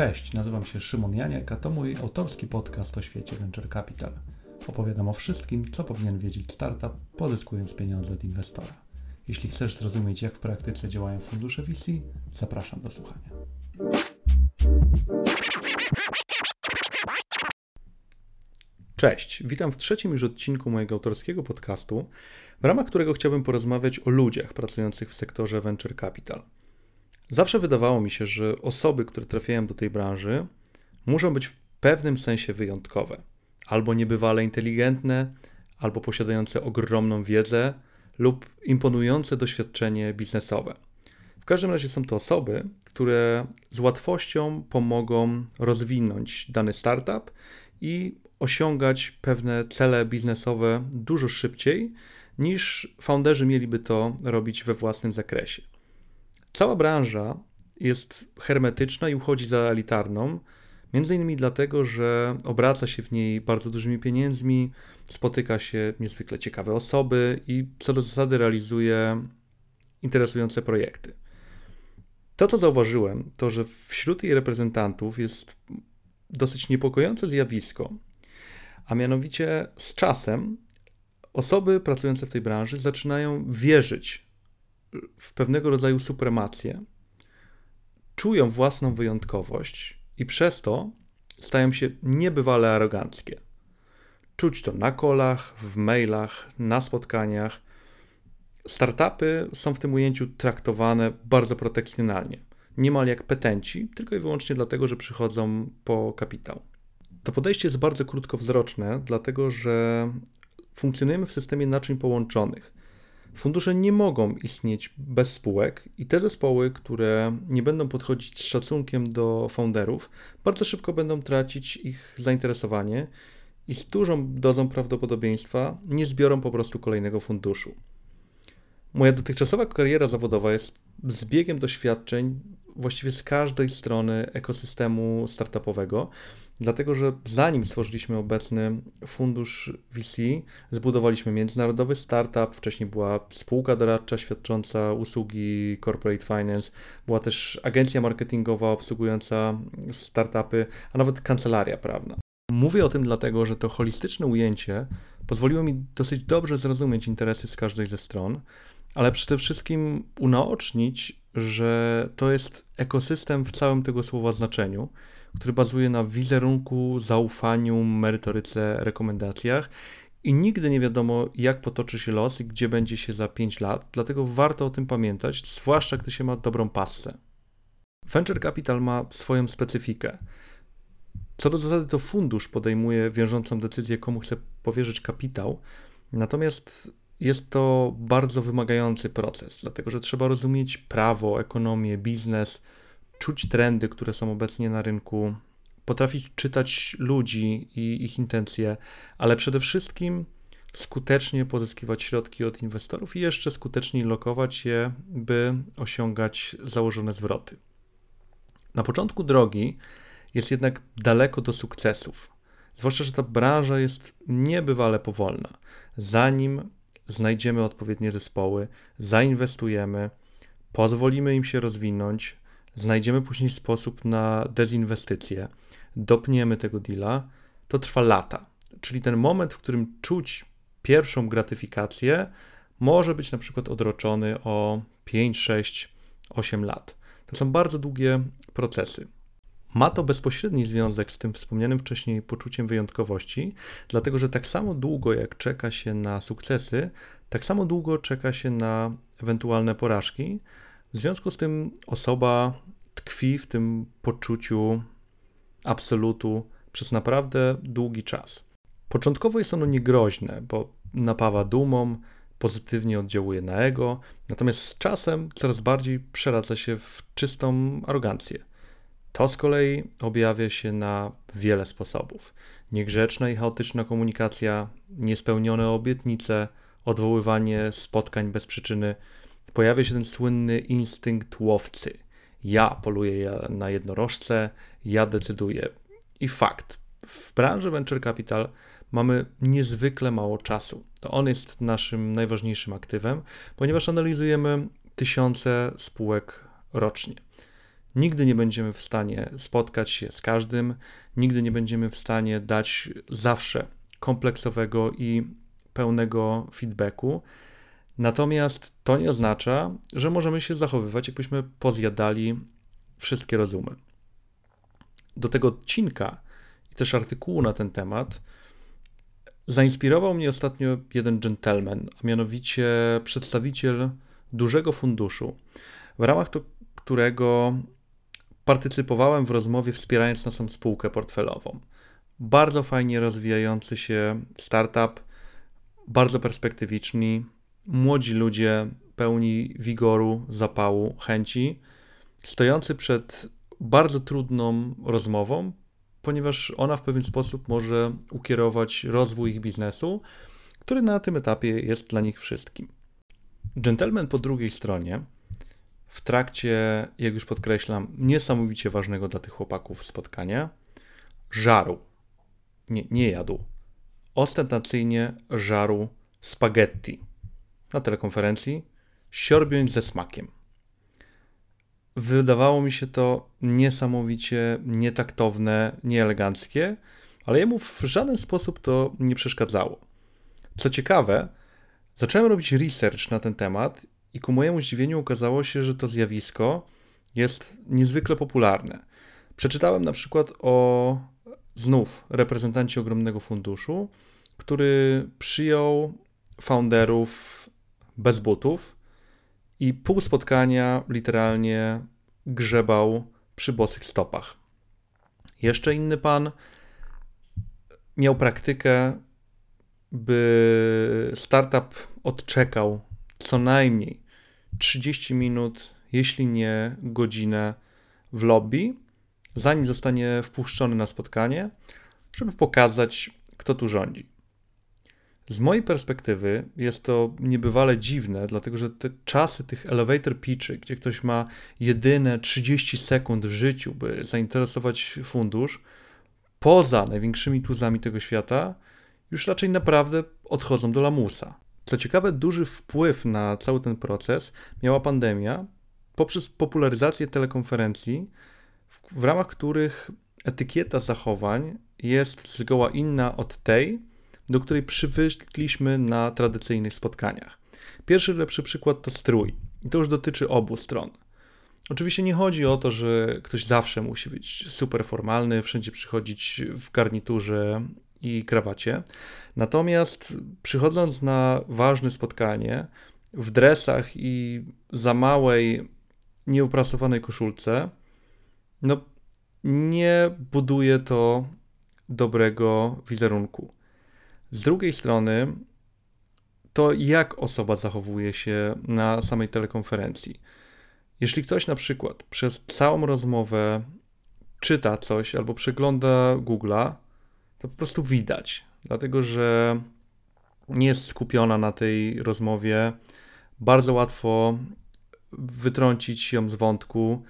Cześć, nazywam się Szymon Janiak, a to mój autorski podcast o świecie Venture Capital. Opowiadam o wszystkim, co powinien wiedzieć startup, pozyskując pieniądze od inwestora. Jeśli chcesz zrozumieć, jak w praktyce działają fundusze VC, zapraszam do słuchania. Cześć, witam w trzecim już odcinku mojego autorskiego podcastu, w ramach którego chciałbym porozmawiać o ludziach pracujących w sektorze Venture Capital – Zawsze wydawało mi się, że osoby, które trafiają do tej branży, muszą być w pewnym sensie wyjątkowe, albo niebywale inteligentne, albo posiadające ogromną wiedzę lub imponujące doświadczenie biznesowe. W każdym razie są to osoby, które z łatwością pomogą rozwinąć dany startup i osiągać pewne cele biznesowe dużo szybciej niż founderzy mieliby to robić we własnym zakresie. Cała branża jest hermetyczna i uchodzi za elitarną, między innymi dlatego, że obraca się w niej bardzo dużymi pieniędzmi, spotyka się niezwykle ciekawe osoby i co do zasady realizuje interesujące projekty. To, co zauważyłem, to że wśród jej reprezentantów jest dosyć niepokojące zjawisko, a mianowicie z czasem osoby pracujące w tej branży zaczynają wierzyć w pewnego rodzaju supremację, czują własną wyjątkowość i przez to stają się niebywale aroganckie. Czuć to na kolach, w mailach, na spotkaniach. Startupy są w tym ujęciu traktowane bardzo protekcjonalnie, niemal jak petenci, tylko i wyłącznie dlatego, że przychodzą po kapitał. To podejście jest bardzo krótkowzroczne, dlatego że funkcjonujemy w systemie naczyń połączonych. Fundusze nie mogą istnieć bez spółek i te zespoły, które nie będą podchodzić z szacunkiem do founderów, bardzo szybko będą tracić ich zainteresowanie i z dużą dozą prawdopodobieństwa nie zbiorą po prostu kolejnego funduszu. Moja dotychczasowa kariera zawodowa jest zbiegiem doświadczeń właściwie z każdej strony ekosystemu startupowego Dlatego, że zanim stworzyliśmy obecny fundusz VC, zbudowaliśmy międzynarodowy startup, wcześniej była spółka doradcza świadcząca usługi corporate finance, była też agencja marketingowa obsługująca startupy, a nawet kancelaria prawna. Mówię o tym dlatego, że to holistyczne ujęcie pozwoliło mi dosyć dobrze zrozumieć interesy z każdej ze stron, ale przede wszystkim unaocznić, że to jest ekosystem w całym tego słowa znaczeniu który bazuje na wizerunku, zaufaniu, merytoryce, rekomendacjach. I nigdy nie wiadomo, jak potoczy się los i gdzie będzie się za 5 lat, dlatego warto o tym pamiętać, zwłaszcza gdy się ma dobrą passę. Venture Capital ma swoją specyfikę. Co do zasady, to fundusz podejmuje wiążącą decyzję, komu chce powierzyć kapitał, natomiast jest to bardzo wymagający proces, dlatego że trzeba rozumieć prawo, ekonomię, biznes, czuć trendy, które są obecnie na rynku, potrafić czytać ludzi i ich intencje, ale przede wszystkim skutecznie pozyskiwać środki od inwestorów i jeszcze skuteczniej lokować je, by osiągać założone zwroty. Na początku drogi jest jednak daleko do sukcesów, zwłaszcza, że ta branża jest niebywale powolna. Zanim znajdziemy odpowiednie zespoły, zainwestujemy, pozwolimy im się rozwinąć, znajdziemy później sposób na dezinwestycję, dopniemy tego deala, to trwa lata. Czyli ten moment, w którym czuć pierwszą gratyfikację, może być na przykład odroczony o 5, 6, 8 lat. To są bardzo długie procesy. Ma to bezpośredni związek z tym wspomnianym wcześniej poczuciem wyjątkowości, dlatego że tak samo długo jak czeka się na sukcesy, tak samo długo czeka się na ewentualne porażki, w związku z tym osoba tkwi w tym poczuciu absolutu przez naprawdę długi czas. Początkowo jest ono niegroźne, bo napawa dumą, pozytywnie oddziałuje na ego, natomiast z czasem coraz bardziej przeradza się w czystą arogancję. To z kolei objawia się na wiele sposobów. Niegrzeczna i chaotyczna komunikacja, niespełnione obietnice, odwoływanie spotkań bez przyczyny, pojawia się ten słynny instynkt łowcy. Ja poluję na jednorożce, ja decyduję. I fakt, w branży venture capital mamy niezwykle mało czasu. To on jest naszym najważniejszym aktywem, ponieważ analizujemy tysiące spółek rocznie. Nigdy nie będziemy w stanie spotkać się z każdym, nigdy nie będziemy w stanie dać zawsze kompleksowego i pełnego feedbacku. Natomiast to nie oznacza, że możemy się zachowywać, jakbyśmy pozjadali wszystkie rozumy. Do tego odcinka i też artykułu na ten temat zainspirował mnie ostatnio jeden gentleman, a mianowicie przedstawiciel dużego funduszu, w ramach to, którego partycypowałem w rozmowie wspierając naszą spółkę portfelową. Bardzo fajnie rozwijający się startup, bardzo perspektywiczni, młodzi ludzie pełni wigoru, zapału, chęci, stojący przed bardzo trudną rozmową, ponieważ ona w pewien sposób może ukierować rozwój ich biznesu, który na tym etapie jest dla nich wszystkim. Gentleman po drugiej stronie, w trakcie, jak już podkreślam, niesamowicie ważnego dla tych chłopaków spotkania, żarł, nie, nie jadł, ostentacyjnie żarł spaghetti na telekonferencji, siorbiąc ze smakiem. Wydawało mi się to niesamowicie nietaktowne, nieeleganckie, ale jemu w żaden sposób to nie przeszkadzało. Co ciekawe, zacząłem robić research na ten temat i ku mojemu zdziwieniu okazało się, że to zjawisko jest niezwykle popularne. Przeczytałem na przykład o znów reprezentancie ogromnego funduszu, który przyjął founderów bez butów i pół spotkania literalnie grzebał przy bosych stopach. Jeszcze inny pan miał praktykę, by startup odczekał co najmniej 30 minut, jeśli nie godzinę w lobby, zanim zostanie wpuszczony na spotkanie, żeby pokazać, kto tu rządzi. Z mojej perspektywy jest to niebywale dziwne, dlatego że te czasy tych elevator pitchy, gdzie ktoś ma jedyne 30 sekund w życiu, by zainteresować fundusz, poza największymi tuzami tego świata, już raczej naprawdę odchodzą do lamusa. Co ciekawe, duży wpływ na cały ten proces miała pandemia poprzez popularyzację telekonferencji, w, ramach których etykieta zachowań jest zgoła inna od tej, do której przywykliśmy na tradycyjnych spotkaniach. Pierwszy lepszy przykład to strój. I to już dotyczy obu stron. Oczywiście nie chodzi o to, że ktoś zawsze musi być super formalny, wszędzie przychodzić w garniturze i krawacie. Natomiast przychodząc na ważne spotkanie w dresach i za małej, nieuprasowanej koszulce, no nie buduje to dobrego wizerunku. Z drugiej strony, to jak osoba zachowuje się na samej telekonferencji. Jeśli ktoś na przykład przez całą rozmowę czyta coś albo przegląda Google'a, to po prostu widać, dlatego że nie jest skupiona na tej rozmowie. Bardzo łatwo wytrącić ją z wątku.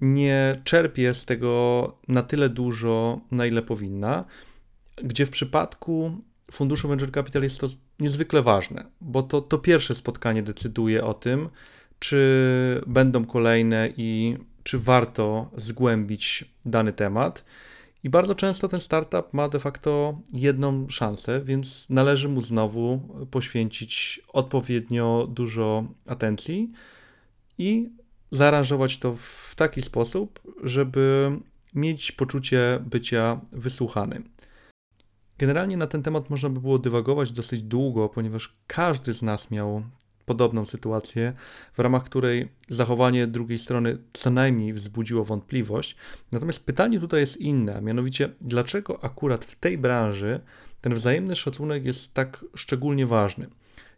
Nie czerpie z tego na tyle dużo, na ile powinna, gdzie w przypadku funduszu Venture Capital jest to niezwykle ważne, bo to, to pierwsze spotkanie decyduje o tym, czy będą kolejne i czy warto zgłębić dany temat. I bardzo często ten startup ma de facto jedną szansę, więc należy mu znowu poświęcić odpowiednio dużo atencji i zaaranżować to w taki sposób, żeby mieć poczucie bycia wysłuchanym. Generalnie na ten temat można by było dywagować dosyć długo, ponieważ każdy z nas miał podobną sytuację, w ramach której zachowanie drugiej strony co najmniej wzbudziło wątpliwość. Natomiast pytanie tutaj jest inne, a mianowicie dlaczego akurat w tej branży ten wzajemny szacunek jest tak szczególnie ważny.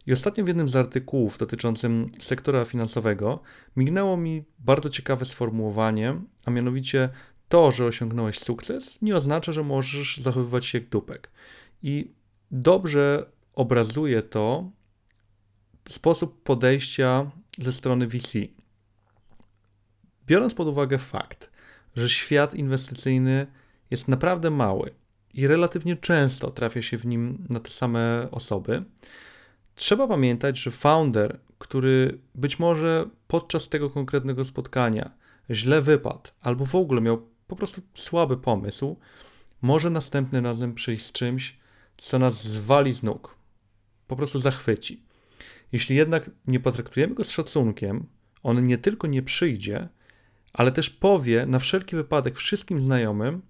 I ostatnio w jednym z artykułów dotyczącym sektora finansowego mignęło mi bardzo ciekawe sformułowanie, a mianowicie to, że osiągnąłeś sukces, nie oznacza, że możesz zachowywać się jak dupek. I dobrze obrazuje to sposób podejścia ze strony VC. Biorąc pod uwagę fakt, że świat inwestycyjny jest naprawdę mały i relatywnie często trafia się w nim na te same osoby, trzeba pamiętać, że founder, który być może podczas tego konkretnego spotkania źle wypadł, albo w ogóle miał po prostu słaby pomysł, może następnym razem przyjść z czymś, co nas zwali z nóg, po prostu zachwyci. Jeśli jednak nie potraktujemy go z szacunkiem, on nie tylko nie przyjdzie, ale też powie na wszelki wypadek wszystkim znajomym,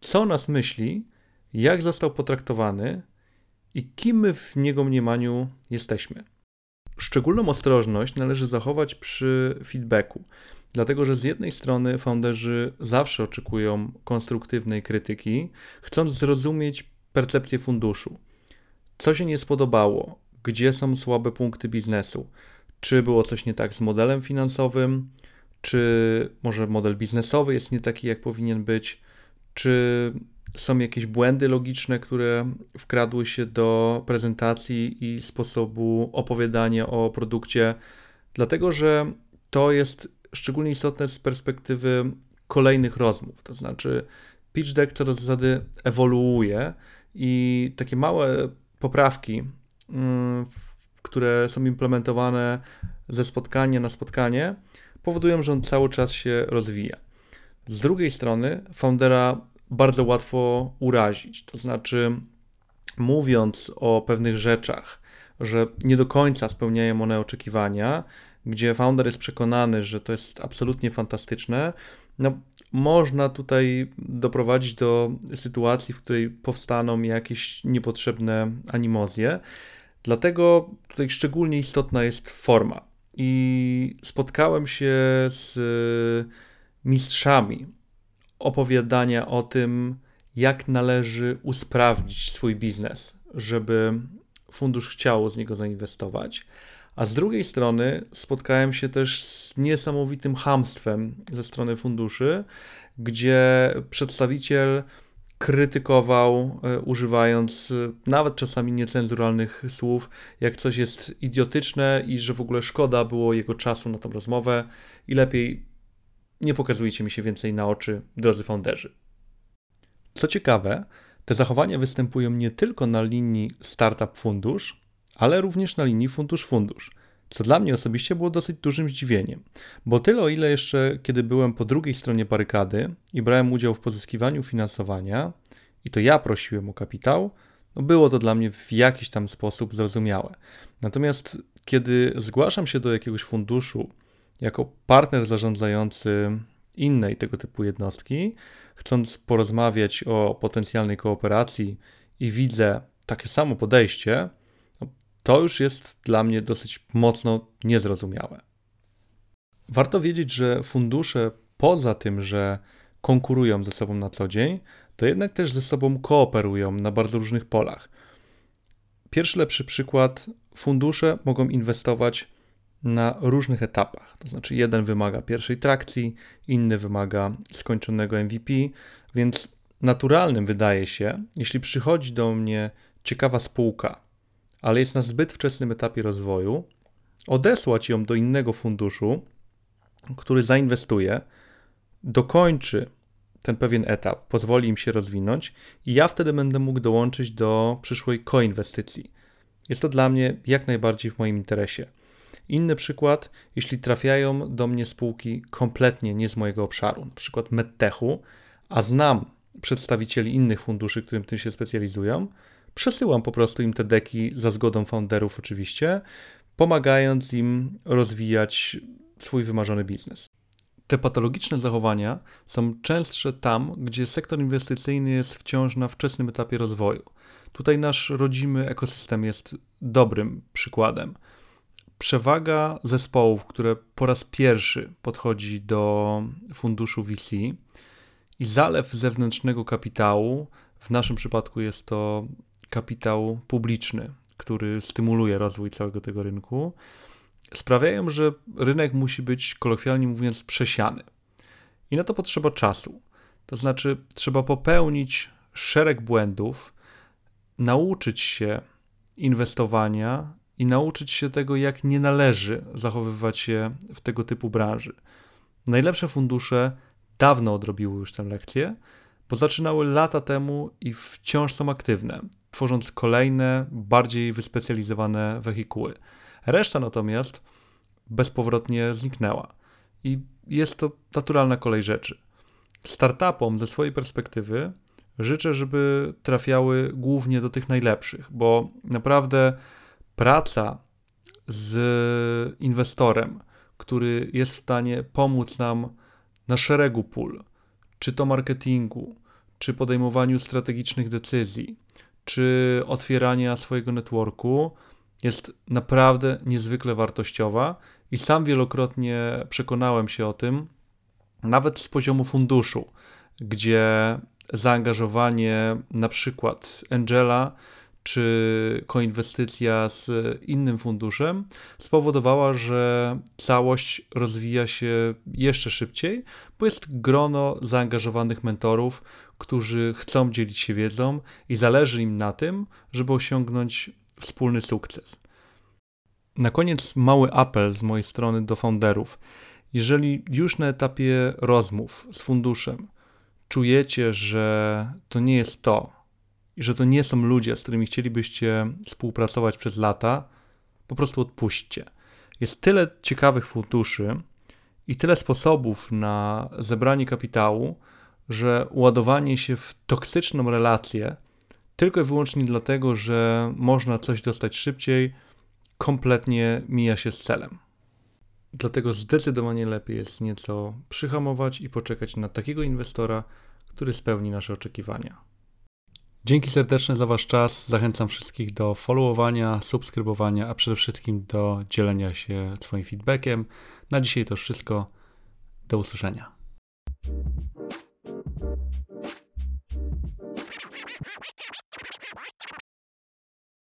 co nas myśli, jak został potraktowany i kim my w niego mniemaniu jesteśmy. Szczególną ostrożność należy zachować przy feedbacku, dlatego że z jednej strony founderzy zawsze oczekują konstruktywnej krytyki, chcąc zrozumieć percepcję funduszu. Co się nie spodobało, gdzie są słabe punkty biznesu, czy było coś nie tak z modelem finansowym, czy może model biznesowy jest nie taki, jak powinien być, czy są jakieś błędy logiczne, które wkradły się do prezentacji i sposobu opowiadania o produkcie, dlatego że to jest szczególnie istotne z perspektywy kolejnych rozmów. To znaczy, pitch deck co do zasady ewoluuje i takie małe poprawki, mm, które są implementowane ze spotkania na spotkanie, powodują, że on cały czas się rozwija. Z drugiej strony, foundera bardzo łatwo urazić. To znaczy, mówiąc o pewnych rzeczach, że nie do końca spełniają one oczekiwania, gdzie founder jest przekonany, że to jest absolutnie fantastyczne, no, można tutaj doprowadzić do sytuacji, w której powstaną jakieś niepotrzebne animozje. Dlatego tutaj szczególnie istotna jest forma. I spotkałem się z mistrzami opowiadania o tym, jak należy usprawnić swój biznes, żeby fundusz chciał z niego zainwestować. A z drugiej strony spotkałem się też z niesamowitym hamstwem ze strony funduszy, gdzie przedstawiciel krytykował, e, używając e, nawet czasami niecenzuralnych słów, jak coś jest idiotyczne i że w ogóle szkoda było jego czasu na tą rozmowę i lepiej nie pokazujcie mi się więcej na oczy, drodzy founderzy. Co ciekawe, te zachowania występują nie tylko na linii startup fundusz, ale również na linii fundusz fundusz. Co dla mnie osobiście było dosyć dużym zdziwieniem, bo tyle o ile jeszcze kiedy byłem po drugiej stronie barykady i brałem udział w pozyskiwaniu finansowania, i to ja prosiłem o kapitał, no było to dla mnie w jakiś tam sposób zrozumiałe. Natomiast kiedy zgłaszam się do jakiegoś funduszu jako partner zarządzający innej tego typu jednostki, chcąc porozmawiać o potencjalnej kooperacji i widzę takie samo podejście, to już jest dla mnie dosyć mocno niezrozumiałe. Warto wiedzieć, że fundusze poza tym, że konkurują ze sobą na co dzień, to jednak też ze sobą kooperują na bardzo różnych polach. Pierwszy lepszy przykład: fundusze mogą inwestować na różnych etapach. To znaczy, jeden wymaga pierwszej trakcji, inny wymaga skończonego MVP, więc naturalnym wydaje się, jeśli przychodzi do mnie ciekawa spółka, ale jest na zbyt wczesnym etapie rozwoju, odesłać ją do innego funduszu, który zainwestuje, dokończy ten pewien etap, pozwoli im się rozwinąć i ja wtedy będę mógł dołączyć do przyszłej koinwestycji. Jest to dla mnie jak najbardziej w moim interesie. Inny przykład, jeśli trafiają do mnie spółki kompletnie nie z mojego obszaru, na przykład medtechu, a znam przedstawicieli innych funduszy, którym tym się specjalizują, przesyłam po prostu im te deki za zgodą founderów oczywiście, pomagając im rozwijać swój wymarzony biznes. Te patologiczne zachowania są częstsze tam, gdzie sektor inwestycyjny jest wciąż na wczesnym etapie rozwoju. Tutaj nasz rodzimy ekosystem jest dobrym przykładem przewaga zespołów, które po raz pierwszy podchodzi do funduszu VC i zalew zewnętrznego kapitału, w naszym przypadku jest to kapitał publiczny, który stymuluje rozwój całego tego rynku, sprawiają, że rynek musi być kolokwialnie mówiąc przesiany. I na to potrzeba czasu. To znaczy, trzeba popełnić szereg błędów, nauczyć się inwestowania i nauczyć się tego, jak nie należy zachowywać się w tego typu branży. Najlepsze fundusze dawno odrobiły już tę lekcję, bo zaczynały lata temu i wciąż są aktywne, tworząc kolejne, bardziej wyspecjalizowane wehikuły. Reszta natomiast bezpowrotnie zniknęła. I jest to naturalna kolej rzeczy. Startupom ze swojej perspektywy życzę, żeby trafiały głównie do tych najlepszych, bo naprawdę praca z inwestorem, który jest w stanie pomóc nam na szeregu pól, czy to marketingu, czy podejmowaniu strategicznych decyzji, czy otwierania swojego networku, jest naprawdę niezwykle wartościowa. I sam wielokrotnie przekonałem się o tym, nawet z poziomu funduszu, gdzie zaangażowanie na przykład Angela czy koinwestycja z innym funduszem spowodowała, że całość rozwija się jeszcze szybciej, bo jest grono zaangażowanych mentorów, którzy chcą dzielić się wiedzą i zależy im na tym, żeby osiągnąć wspólny sukces. Na koniec mały apel z mojej strony do founderów. Jeżeli już na etapie rozmów z funduszem czujecie, że to nie jest to i że to nie są ludzie, z którymi chcielibyście współpracować przez lata, po prostu odpuśćcie. Jest tyle ciekawych funduszy i tyle sposobów na zebranie kapitału, że ładowanie się w toksyczną relację tylko i wyłącznie dlatego, że można coś dostać szybciej, kompletnie mija się z celem. Dlatego zdecydowanie lepiej jest nieco przyhamować i poczekać na takiego inwestora, który spełni nasze oczekiwania. Dzięki serdeczne za Wasz czas. Zachęcam wszystkich do followowania, subskrybowania, a przede wszystkim do dzielenia się swoim feedbackiem. Na dzisiaj to wszystko. Do usłyszenia.